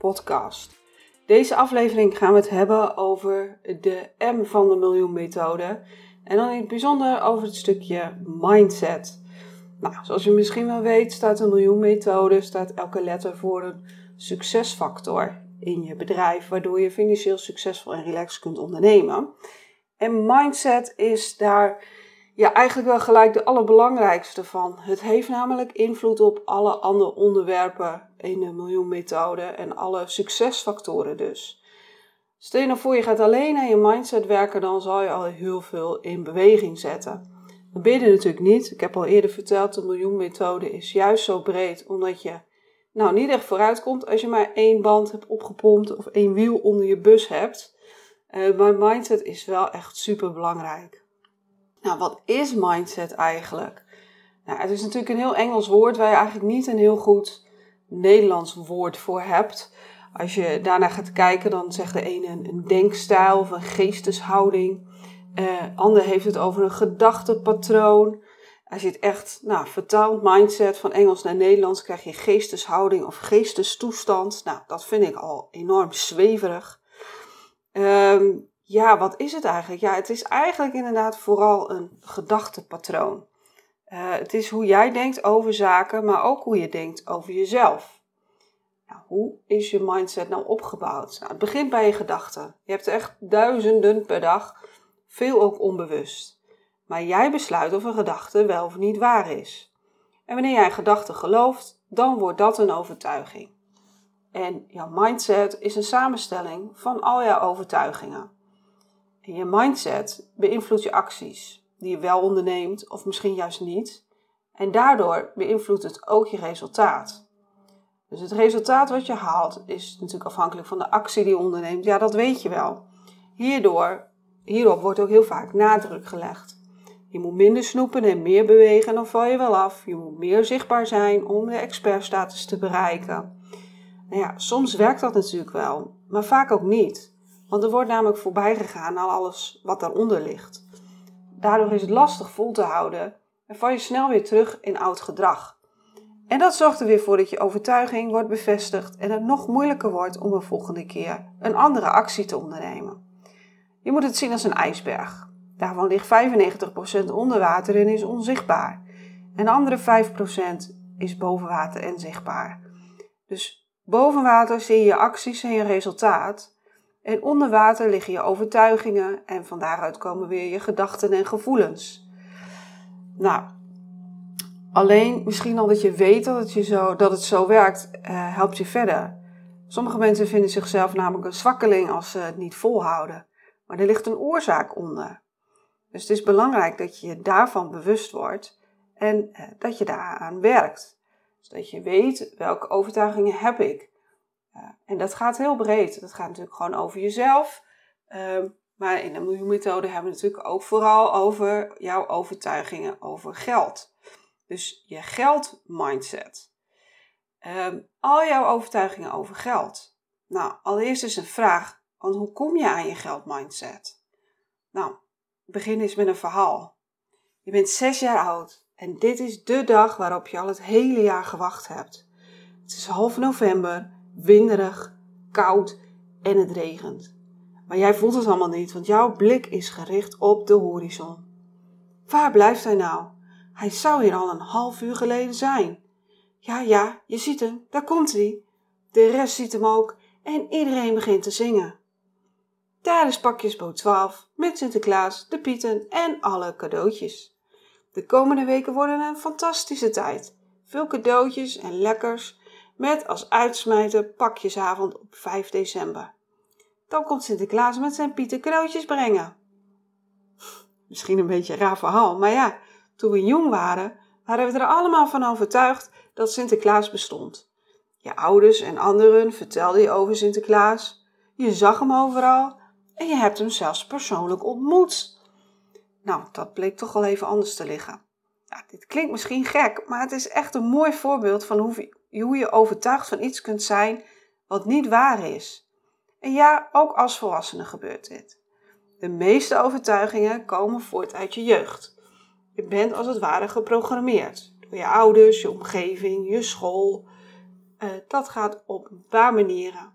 podcast. Deze aflevering gaan we het hebben over de M van de Miljoen Methode en dan in het bijzonder over het stukje mindset. Nou, zoals je misschien wel weet, staat de Miljoen Methode, staat elke letter voor een succesfactor in je bedrijf, waardoor je financieel succesvol en relaxed kunt ondernemen. En mindset is daar ja, eigenlijk wel gelijk de allerbelangrijkste van. Het heeft namelijk invloed op alle andere onderwerpen in de miljoenmethode en alle succesfactoren dus. Stel je nou voor je gaat alleen aan je mindset werken, dan zal je al heel veel in beweging zetten. Dat ben je natuurlijk niet. Ik heb al eerder verteld, de miljoenmethode is juist zo breed, omdat je nou niet echt vooruit komt als je maar één band hebt opgepompt of één wiel onder je bus hebt. Uh, maar mindset is wel echt super belangrijk. Nou, wat is mindset eigenlijk? Nou, het is natuurlijk een heel Engels woord waar je eigenlijk niet een heel goed Nederlands woord voor hebt. Als je daarna gaat kijken, dan zegt de ene een, denkstijl of een geesteshouding. Uh, ander heeft het over een gedachtepatroon. Als je het echt nou, vertaalt, mindset van Engels naar Nederlands, krijg je geesteshouding of geestestoestand. Nou, dat vind ik al enorm zweverig. Um, ja, wat is het eigenlijk? Ja, het is eigenlijk inderdaad vooral een gedachtepatroon. Uh, het is hoe jij denkt over zaken, maar ook hoe je denkt over jezelf. Nou, hoe is je mindset nou opgebouwd? Nou, het begint bij je gedachten. Je hebt echt duizenden per dag, veel ook onbewust. Maar jij besluit of een gedachte wel of niet waar is. En wanneer jij een gedachte gelooft, dan wordt dat een overtuiging. En jouw mindset is een samenstelling van al jouw overtuigingen. Je mindset beïnvloedt je acties, die je wel onderneemt of misschien juist niet. En daardoor beïnvloedt het ook je resultaat. Dus het resultaat wat je haalt is natuurlijk afhankelijk van de actie die je onderneemt. Ja, dat weet je wel. Hierdoor, hierop wordt ook heel vaak nadruk gelegd. Je moet minder snoepen en meer bewegen en dan val je wel af. Je moet meer zichtbaar zijn om de expertstatus te bereiken. Nou ja, soms werkt dat natuurlijk wel, maar vaak ook niet. Want er wordt namelijk voorbij gegaan aan alles wat daaronder ligt. Daardoor is het lastig vol te houden en val je snel weer terug in oud gedrag. En dat zorgt er weer voor dat je overtuiging wordt bevestigd en het nog moeilijker wordt om een volgende keer een andere actie te ondernemen. Je moet het zien als een ijsberg. Daarvan ligt 95% onder water en is onzichtbaar. En de andere 5% is boven water en zichtbaar. Dus boven water zie je je acties en je resultaat. En onder water liggen je overtuigingen en van daaruit komen weer je gedachten en gevoelens. Nou, alleen misschien al dat je weet dat het, je zo, dat het zo werkt, uh, helpt je verder. Sommige mensen vinden zichzelf namelijk een zwakkeling als ze het niet volhouden. Maar er ligt een oorzaak onder. Dus het is belangrijk dat je je daarvan bewust wordt en uh, dat je daaraan werkt. Dus dat je weet welke overtuigingen heb ik. En dat gaat heel breed. Dat gaat natuurlijk gewoon over jezelf. Ehm, maar in de miljoenmethode hebben we natuurlijk ook vooral over jouw overtuigingen over geld. Dus je geldmindset. Um, al jouw overtuigingen over geld. Nou, allereerst is een vraag. Want hoe kom je aan je geldmindset? Nou, begin eens met een verhaal. Je bent zes jaar oud en dit is de dag waarop je al het hele jaar gewacht hebt. Het is half november winderig, koud en het regent. Maar jij voelt het allemaal niet, want jouw blik is gericht op de horizon. Waar blijft hij nou? Hij zou hier al een half uur geleden zijn. Ja, ja, je ziet hem, daar komt hij. De rest ziet hem ook en iedereen begint te zingen. Daar is pakjesboot 12 met Sinterklaas, de Pieten en alle cadeautjes. De komende weken worden een fantastische tijd. Veel cadeautjes en lekkers met als uitsmijter pakjesavond op 5 december. Dan komt Sinterklaas met zijn Pieter cadeautjes brengen. Misschien een beetje een raar verhaal, maar ja, toen we jong waren, waren we er allemaal van overtuigd dat Sinterklaas bestond. Je ouders en anderen vertelden je over Sinterklaas. Je zag hem overal en je hebt hem zelfs persoonlijk ontmoet. Nou, dat bleek toch wel even anders te liggen. Dit klinkt misschien gek, maar het is echt een mooi voorbeeld van hoe, hoe je overtuigd van iets kunt zijn wat niet waar is. En ja, ook als volwassene gebeurt dit. De meeste overtuigingen komen voort uit je jeugd. Je bent als het ware geprogrammeerd door je ouders, je omgeving, je school. Uh, dat gaat op een paar manieren.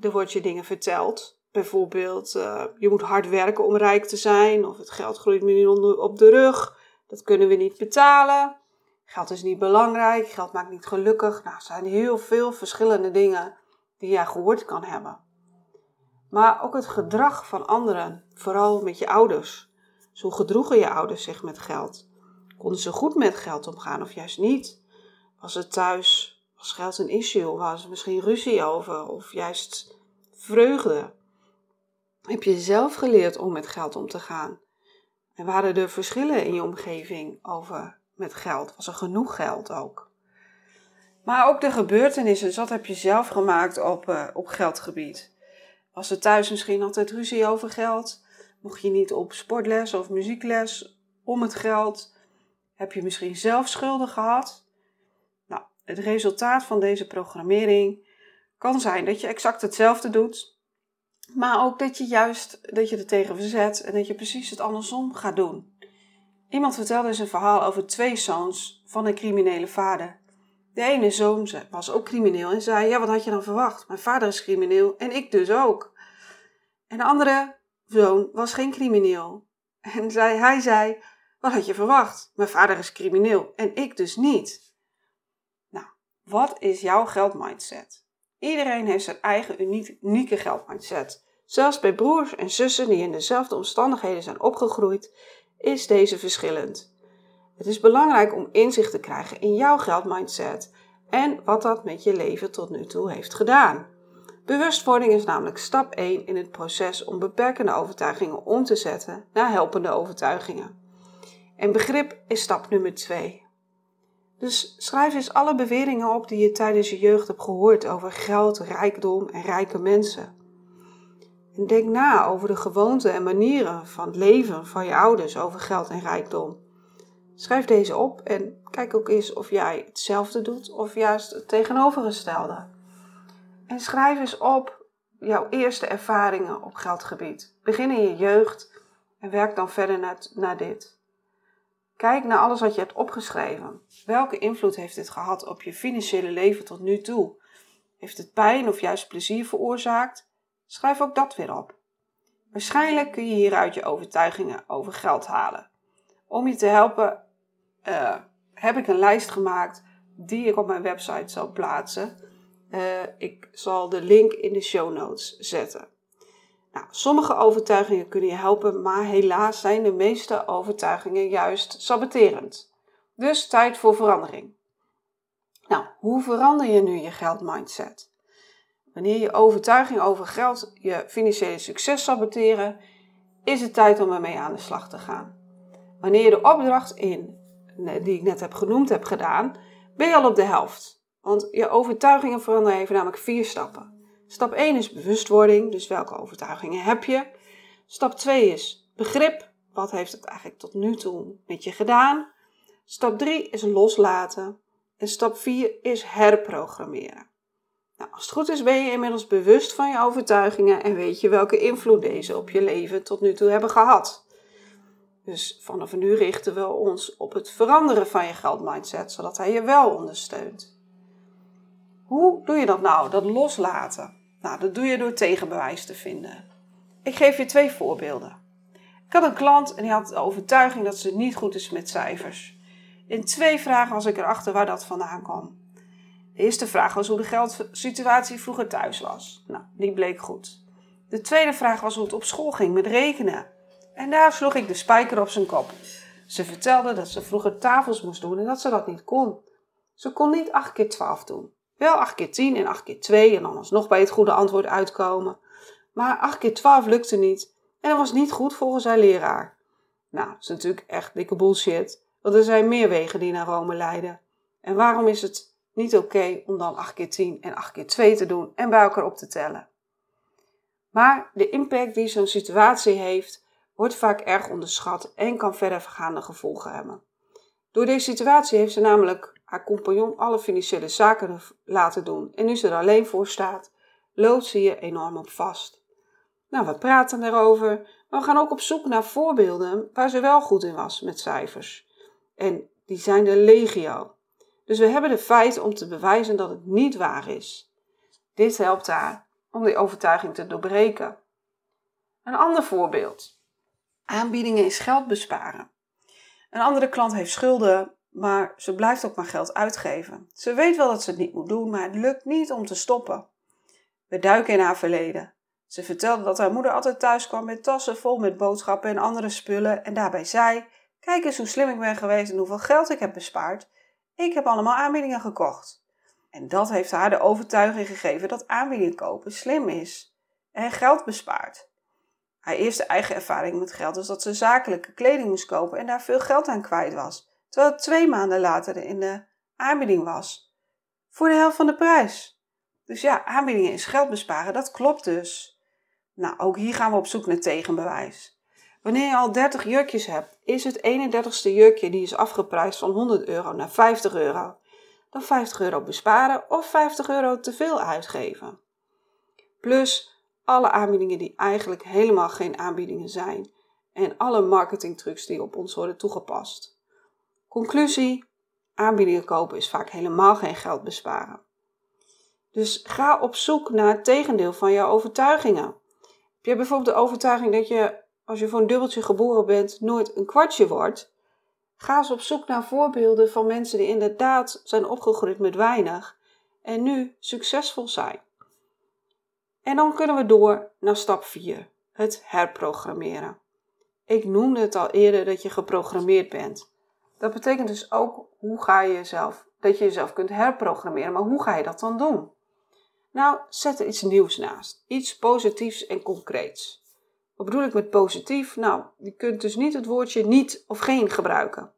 Er wordt je dingen verteld. Bijvoorbeeld, uh, je moet hard werken om rijk te zijn, of het geld groeit me niet op de rug. Dat kunnen we niet betalen. Geld is niet belangrijk, geld maakt niet gelukkig. Nou, er zijn heel veel verschillende dingen die jij gehoord kan hebben. Maar ook het gedrag van anderen, vooral met je ouders. Zo gedroegen je ouders zich met geld. Konden ze goed met geld omgaan of juist niet? Was het thuis, was geld een issue? Was er misschien ruzie over of juist vreugde? Heb je zelf geleerd om met geld om te gaan? En waren er verschillen in je omgeving over met geld? Was er genoeg geld ook? Maar ook de gebeurtenissen, wat heb je zelf gemaakt op, uh, op geldgebied? Was er thuis misschien altijd ruzie over geld? Mocht je niet op sportles of muziekles om het geld? Heb je misschien zelf schulden gehad? Nou, het resultaat van deze programmering kan zijn dat je exact hetzelfde doet, maar ook dat je juist dat je er tegen verzet en dat je precies het andersom gaat doen. Iemand vertelde eens een verhaal over twee zoons van een criminele vader. De ene zoon was ook crimineel en zei: Ja, wat had je dan verwacht? Mijn vader is crimineel en ik dus ook. En de andere zoon was geen crimineel. En zei, hij zei: Wat had je verwacht? Mijn vader is crimineel en ik dus niet. Nou, wat is jouw geldmindset? Iedereen heeft zijn eigen unieke geldmindset. Zelfs bij broers en zussen die in dezelfde omstandigheden zijn opgegroeid, is deze verschillend. Het is belangrijk om inzicht te krijgen in jouw geldmindset en wat dat met je leven tot nu toe heeft gedaan. Bewustwording is namelijk stap 1 in het proces om beperkende overtuigingen om te zetten naar helpende overtuigingen. En begrip is stap nummer 2. Dus schrijf eens alle beweringen op die je tijdens je jeugd hebt gehoord over geld, rijkdom en rijke mensen. En denk na over de gewoonten en manieren van het leven van je ouders over geld en rijkdom. Schrijf deze op en kijk ook eens of jij hetzelfde doet of juist het tegenovergestelde. En schrijf eens op jouw eerste ervaringen op geldgebied. Begin in je jeugd en werk dan verder naar, naar dit. Kijk naar alles wat je hebt opgeschreven. Welke invloed heeft dit gehad op je financiële leven tot nu toe? Heeft het pijn of juist plezier veroorzaakt? Schrijf ook dat weer op. Waarschijnlijk kun je hieruit je overtuigingen over geld halen. Om je te helpen uh, heb ik een lijst gemaakt die ik op mijn website zal plaatsen. Uh, ik zal de link in de show notes zetten. Nou, sommige overtuigingen kunnen je helpen, maar helaas zijn de meeste overtuigingen juist saboterend. Dus tijd voor verandering. Nou, hoe verander je nu je geldmindset? Wanneer je overtuiging over geld je financiële succes saboteren, is het tijd om ermee aan de slag te gaan. Wanneer je de opdracht in die ik net heb genoemd heb gedaan, ben je al op de helft. Want je overtuigingen veranderen even namelijk vier stappen. Stap 1 is bewustwording, dus welke overtuigingen heb je? Stap 2 is begrip, wat heeft het eigenlijk tot nu toe met je gedaan? Stap 3 is loslaten. En stap 4 is herprogrammeren. Nou, als het goed is ben je inmiddels bewust van je overtuigingen en weet je welke invloed deze op je leven tot nu toe hebben gehad. Dus vanaf nu richten we ons op het veranderen van je geldmindset, zodat hij je wel ondersteunt. Hoe doe je dat nou, dat loslaten? Nou, dat doe je door tegenbewijs te vinden. Ik geef je twee voorbeelden. Ik had een klant en die had de overtuiging dat ze niet goed is met cijfers. In twee vragen was ik erachter waar dat vandaan kwam. De eerste vraag was hoe de geldsituatie vroeger thuis was. Nou, die bleek goed. De tweede vraag was hoe het op school ging met rekenen. En daar sloeg ik de spijker op zijn kop. Ze vertelde dat ze vroeger tafels moest doen en dat ze dat niet kon. Ze kon niet 8 keer 12 doen. Wel 8 keer 10 en 8 keer 2 en dan nog bij het goede antwoord uitkomen. Maar 8 keer 12 lukte niet en dat was niet goed volgens haar leraar. Nou, dat is natuurlijk echt dikke bullshit, want er zijn meer wegen die naar Rome leiden. En waarom is het niet oké om dan 8 keer 10 en 8 keer 2 te doen en bij elkaar op te tellen. Maar de impact die zo'n situatie heeft, wordt vaak erg onderschat en kan verder vergaande gevolgen hebben. Door deze situatie heeft ze namelijk haar compagnon alle financiële zaken laten doen en nu ze er alleen voor staat, loopt ze je enorm op vast. Nou, we praten erover, maar we gaan ook op zoek naar voorbeelden waar ze wel goed in was met cijfers. En die zijn de legio. Dus we hebben de feiten om te bewijzen dat het niet waar is. Dit helpt haar om die overtuiging te doorbreken. Een ander voorbeeld. Aanbiedingen is geld besparen. Een andere klant heeft schulden, maar ze blijft ook maar geld uitgeven. Ze weet wel dat ze het niet moet doen, maar het lukt niet om te stoppen. We duiken in haar verleden. Ze vertelde dat haar moeder altijd thuis kwam met tassen vol met boodschappen en andere spullen en daarbij zei: Kijk eens hoe slim ik ben geweest en hoeveel geld ik heb bespaard. Ik heb allemaal aanbiedingen gekocht. En dat heeft haar de overtuiging gegeven dat aanbiedingen kopen slim is en geld bespaart. Haar eerste eigen ervaring met geld was dat ze zakelijke kleding moest kopen en daar veel geld aan kwijt was, terwijl het twee maanden later in de aanbieding was. Voor de helft van de prijs. Dus ja, aanbiedingen is geld besparen, dat klopt dus. Nou, ook hier gaan we op zoek naar tegenbewijs. Wanneer je al 30 jurkjes hebt, is het 31ste jurkje die is afgeprijsd van 100 euro naar 50 euro. Dan 50 euro besparen of 50 euro te veel uitgeven. Plus alle aanbiedingen die eigenlijk helemaal geen aanbiedingen zijn en alle marketingtrucs die op ons worden toegepast. Conclusie: aanbiedingen kopen is vaak helemaal geen geld besparen. Dus ga op zoek naar het tegendeel van jouw overtuigingen. Heb je bijvoorbeeld de overtuiging dat je als je voor een dubbeltje geboren bent, nooit een kwartje wordt, ga eens op zoek naar voorbeelden van mensen die inderdaad zijn opgegroeid met weinig en nu succesvol zijn. En dan kunnen we door naar stap 4, het herprogrammeren. Ik noemde het al eerder dat je geprogrammeerd bent. Dat betekent dus ook hoe ga je jezelf, dat je jezelf kunt herprogrammeren, maar hoe ga je dat dan doen? Nou, zet er iets nieuws naast, iets positiefs en concreets. Wat bedoel ik met positief? Nou, je kunt dus niet het woordje niet of geen gebruiken.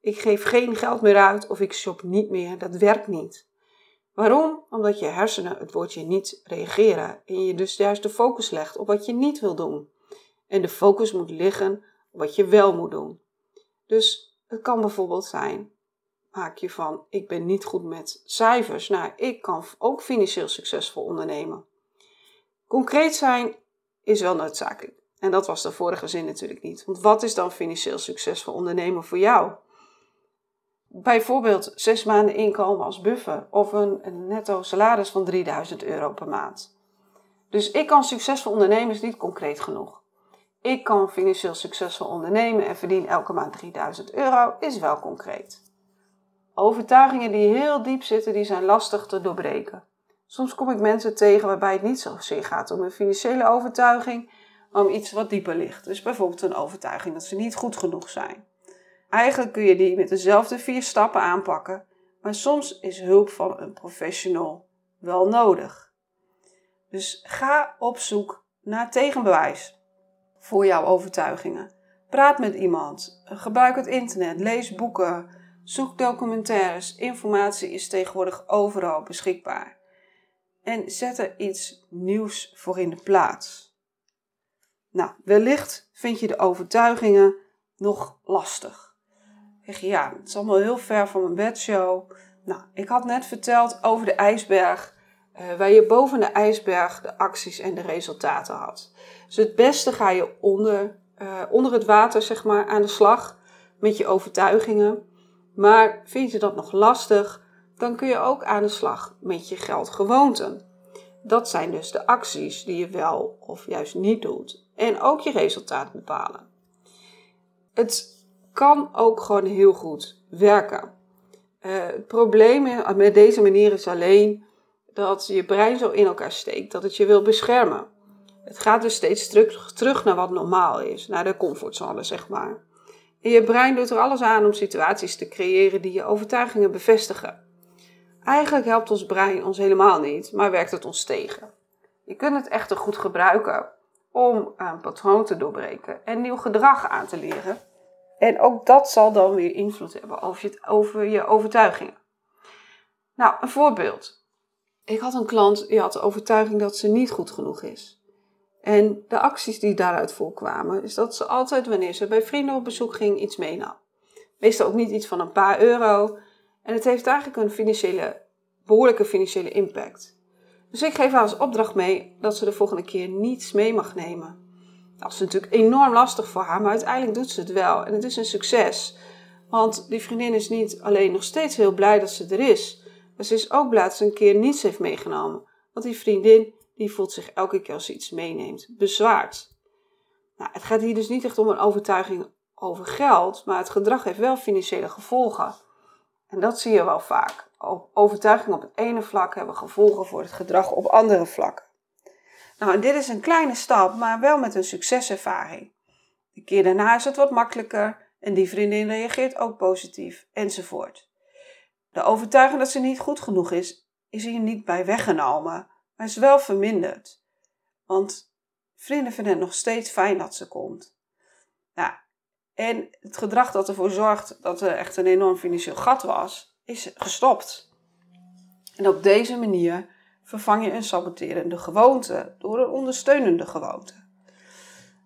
Ik geef geen geld meer uit of ik shop niet meer. Dat werkt niet. Waarom? Omdat je hersenen het woordje niet reageren en je dus juist de focus legt op wat je niet wil doen. En de focus moet liggen op wat je wel moet doen. Dus het kan bijvoorbeeld zijn, maak je van ik ben niet goed met cijfers. Nou, ik kan ook financieel succesvol ondernemen. Concreet zijn is wel noodzakelijk. En dat was de vorige zin natuurlijk niet. Want wat is dan financieel succesvol ondernemen voor jou? Bijvoorbeeld zes maanden inkomen als buffer of een, netto salaris van 3000 euro per maand. Dus ik kan succesvol ondernemen is niet concreet genoeg. Ik kan financieel succesvol ondernemen en verdien elke maand 3000 euro is wel concreet. Overtuigingen die heel diep zitten, die zijn lastig te doorbreken. Soms kom ik mensen tegen waarbij het niet zozeer gaat om een financiële overtuiging, maar om iets wat dieper ligt. Dus bijvoorbeeld een overtuiging dat ze niet goed genoeg zijn. Eigenlijk kun je die met dezelfde vier stappen aanpakken, maar soms is hulp van een professional wel nodig. Dus ga op zoek naar tegenbewijs voor jouw overtuigingen. Praat met iemand, gebruik het internet, lees boeken, zoek documentaires. Informatie is tegenwoordig overal beschikbaar en zet er iets nieuws voor in de plaats. Nou, wellicht vind je de overtuigingen nog lastig. Zeg je, ja, het is allemaal heel ver van mijn bedshow. Nou, ik had net verteld over de ijsberg, uh, waar je boven de ijsberg de acties en de resultaten had. Dus het beste ga je onder, uh, onder het water, zeg maar, aan de slag met je overtuigingen. Maar vind je dat nog lastig? Dan kun je ook aan de slag met je geldgewoonten. Dat zijn dus de acties die je wel of juist niet doet. En ook je resultaat bepalen. Het kan ook gewoon heel goed werken. Uh, het probleem met deze manier is alleen dat je brein zo in elkaar steekt dat het je wil beschermen. Het gaat dus steeds terug, terug naar wat normaal is, naar de comfortzone, zeg maar. En je brein doet er alles aan om situaties te creëren die je overtuigingen bevestigen. Eigenlijk helpt ons brein ons helemaal niet, maar werkt het ons tegen. Je kunt het echter goed gebruiken om een patroon te doorbreken en nieuw gedrag aan te leren. En ook dat zal dan weer invloed hebben over je, over je overtuigingen. Nou, een voorbeeld. Ik had een klant die had de overtuiging dat ze niet goed genoeg is. En de acties die daaruit voorkwamen, is dat ze altijd wanneer ze bij vrienden op bezoek ging iets meenam. Meestal ook niet iets van een paar euro. En het heeft eigenlijk een financiële, behoorlijke financiële impact. Dus ik geef haar als opdracht mee dat ze de volgende keer niets mee mag nemen. Dat is natuurlijk enorm lastig voor haar, maar uiteindelijk doet ze het wel. En het is een succes. Want die vriendin is niet alleen nog steeds heel blij dat ze er is, maar ze is ook blij dat ze een keer niets heeft meegenomen. Want die vriendin die voelt zich elke keer als ze iets meeneemt bezwaard. Nou, het gaat hier dus niet echt om een overtuiging over geld, maar het gedrag heeft wel financiële gevolgen. En dat zie je wel vaak. Overtuigingen op het ene vlak hebben gevolgen voor het gedrag op andere vlakken. Nou, dit is een kleine stap, maar wel met een succeservaring. De keer daarna is het wat makkelijker en die vriendin reageert ook positief, enzovoort. De overtuiging dat ze niet goed genoeg is, is hier niet bij weggenomen, maar is wel verminderd. Want vrienden vinden het nog steeds fijn dat ze komt. Nou, en het gedrag dat ervoor zorgt dat er echt een enorm financieel gat was, is gestopt. En op deze manier vervang je een saboterende gewoonte door een ondersteunende gewoonte.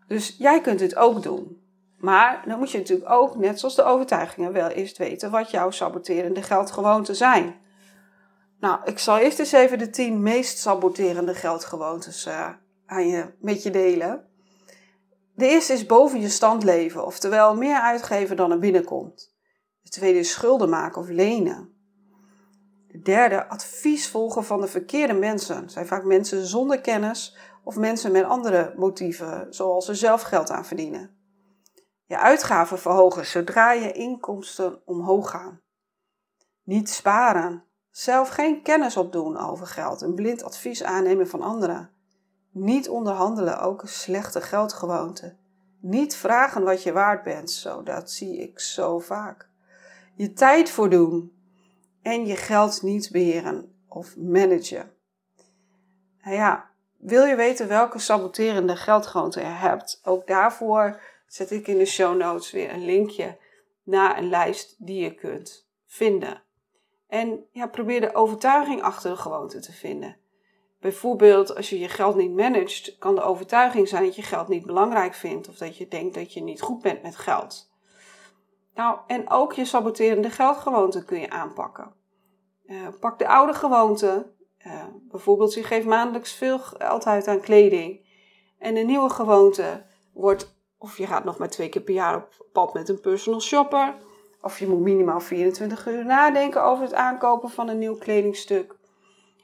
Dus jij kunt dit ook doen. Maar dan moet je natuurlijk ook, net zoals de overtuigingen, wel eerst weten wat jouw saboterende geldgewoonten zijn. Nou, ik zal eerst eens even de 10 meest saboterende geldgewoontes uh, aan je, met je delen. De eerste is boven je stand leven, oftewel meer uitgeven dan er binnenkomt. De tweede is schulden maken of lenen. De derde, advies volgen van de verkeerde mensen. zijn vaak mensen zonder kennis of mensen met andere motieven, zoals er zelf geld aan verdienen. Je uitgaven verhogen zodra je inkomsten omhoog gaan. Niet sparen. Zelf geen kennis opdoen over geld en blind advies aannemen van anderen. Niet onderhandelen, ook een slechte geldgewoonte. Niet vragen wat je waard bent, zo dat zie ik zo vaak. Je tijd voor doen en je geld niet beheren of managen. Nou ja, wil je weten welke saboterende geldgewoonte je hebt? Ook daarvoor zet ik in de show notes weer een linkje naar een lijst die je kunt vinden. En ja, probeer de overtuiging achter de gewoonte te vinden. Bijvoorbeeld, als je je geld niet managt, kan de overtuiging zijn dat je geld niet belangrijk vindt of dat je denkt dat je niet goed bent met geld. Nou, en ook je saboterende geldgewoonte kun je aanpakken. Uh, pak de oude gewoonte. Uh, bijvoorbeeld, je geeft maandelijks veel geld uit aan kleding. En de nieuwe gewoonte wordt, of je gaat nog maar twee keer per jaar op pad met een personal shopper. Of je moet minimaal 24 uur nadenken over het aankopen van een nieuw kledingstuk.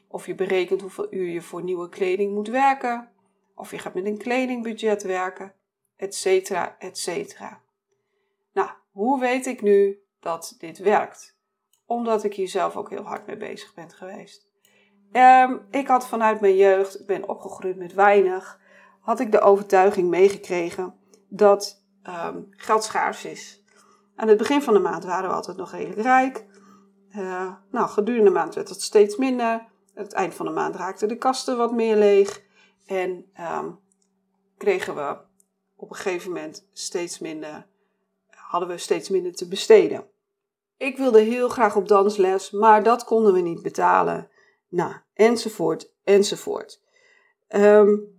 Of je berekent hoeveel uur je voor nieuwe kleding moet werken. Of je gaat met een kledingbudget werken, etcetera, etcetera. Nou, hoe weet ik nu dat dit werkt? Omdat ik hier zelf ook heel hard mee bezig ben geweest. Um, ik had vanuit mijn jeugd, ik ben opgegroeid met weinig, had ik de overtuiging meegekregen dat um, geld schaars is. Aan het begin van de maand waren we altijd nog redelijk rijk. Uh, nou, gedurende de maand werd het steeds minder. Het eind van de maand raakten de kasten wat meer leeg. En um, kregen we op een gegeven moment steeds minder, hadden we steeds minder te besteden. Ik wilde heel graag op dansles, maar dat konden we niet betalen. Nou, enzovoort, enzovoort. Um,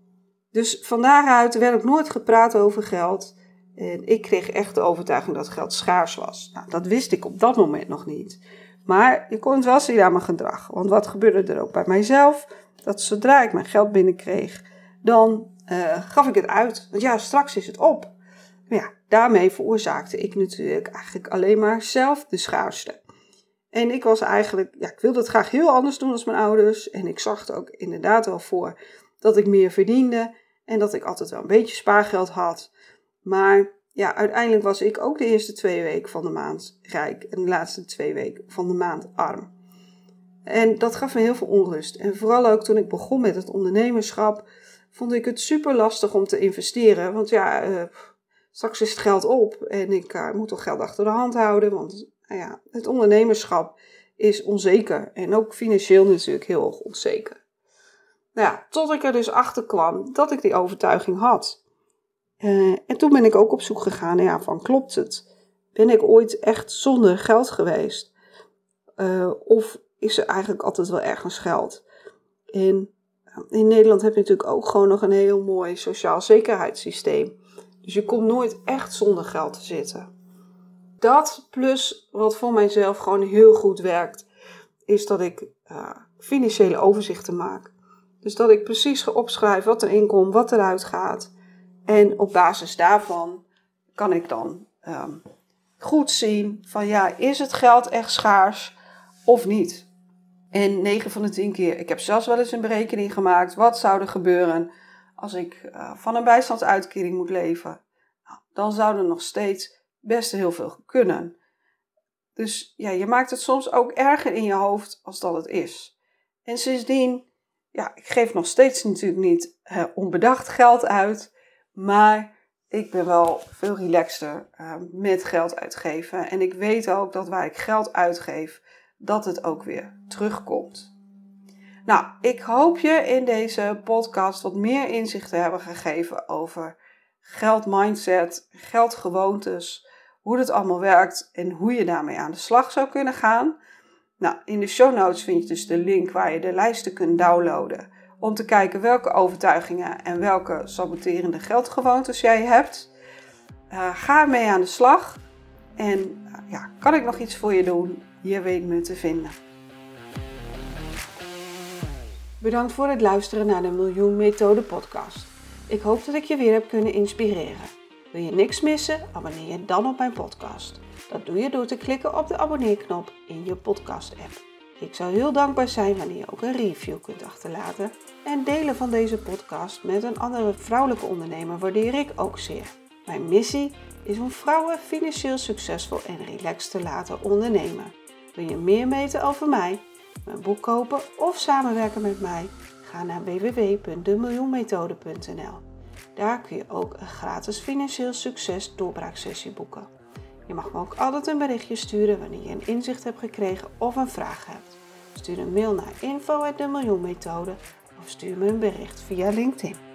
dus van daaruit werd ook nooit gepraat over geld. En ik kreeg echt de overtuiging dat geld schaars was. Nou, dat wist ik op dat moment nog niet. Maar je kon het wel zien aan mijn gedrag. Want wat gebeurde er ook bij mijzelf? Dat zodra ik mijn geld binnenkreeg, dan uh, gaf ik het uit. Want ja, straks is het op. Maar ja, daarmee veroorzaakte ik natuurlijk eigenlijk alleen maar zelf de schaarste. En ik was eigenlijk, ja, ik wilde het graag heel anders doen als mijn ouders. En ik zag er ook inderdaad wel voor dat ik meer verdiende. En dat ik altijd wel een beetje spaargeld had. Maar ja, uiteindelijk was ik ook de eerste twee weken van de maand rijk en de laatste twee weken van de maand arm. En dat gaf me heel veel onrust. En vooral ook toen ik begon met het ondernemerschap, vond ik het super lastig om te investeren. Want ja, uh, straks is het geld op en ik uh, moet toch geld achter de hand houden. Want nou ja, het ondernemerschap is onzeker en ook financieel natuurlijk heel erg onzeker. Nou ja, tot ik er dus achter kwam dat ik die overtuiging had. Uh, en toen ben ik ook op zoek gegaan ja, van klopt het? Ben ik ooit echt zonder geld geweest? Uh, of is er eigenlijk altijd wel ergens geld. En in Nederland heb je natuurlijk ook gewoon nog een heel mooi sociaal zekerheidssysteem. Dus je komt nooit echt zonder geld te zitten. Dat plus wat voor mijzelf gewoon heel goed werkt, is dat ik financiële overzichten maak. Dus dat ik precies ga opschrijven wat erin komt, wat eruit gaat. En op basis daarvan kan ik dan um, goed zien van ja, is het geld echt schaars of niet? En 9 van de 10 keer, ik heb zelfs wel eens een berekening gemaakt. Wat zou er gebeuren als ik uh, van een bijstandsuitkering moet leven? Nou, dan zou er nog steeds best heel veel kunnen. Dus ja, je maakt het soms ook erger in je hoofd als dat het is. En sindsdien, ja, ik geef nog steeds natuurlijk niet uh, onbedacht geld uit. Maar ik ben wel veel relaxter uh, met geld uitgeven. En ik weet ook dat waar ik geld uitgeef, dat het ook weer terugkomt. Nou, ik hoop je in deze podcast wat meer inzicht te hebben gegeven over geldmindset, geldgewoontes, hoe het allemaal werkt en hoe je daarmee aan de slag zou kunnen gaan. Nou, in de show notes vind je dus de link waar je de lijsten kunt downloaden om te kijken welke overtuigingen en welke saboterende geldgewoontes jij hebt. Uh, ga mee aan de slag en uh, ja, kan ik nog iets voor je doen? Je weet me te vinden. Bedankt voor het luisteren naar de Miljoen Methode podcast. Ik hoop dat ik je weer heb kunnen inspireren. Wil je niks missen? Abonneer je dan op mijn podcast. Dat doe je door te klikken op de abonneerknop in je podcast-app. Ik zou heel dankbaar zijn wanneer je ook een review kunt achterlaten. En delen van deze podcast met een andere vrouwelijke ondernemer waardeer ik ook zeer. Mijn missie is om vrouwen financieel succesvol en relaxed te laten ondernemen. Wil je meer weten over mij, mijn boek kopen of samenwerken met mij? Ga naar www.demiljoenmethode.nl. Daar kun je ook een gratis financieel succes doorbraaksessie boeken. Je mag me ook altijd een berichtje sturen wanneer je een inzicht hebt gekregen of een vraag hebt. Stuur een mail naar info@demiljoenmethode of stuur me een bericht via LinkedIn.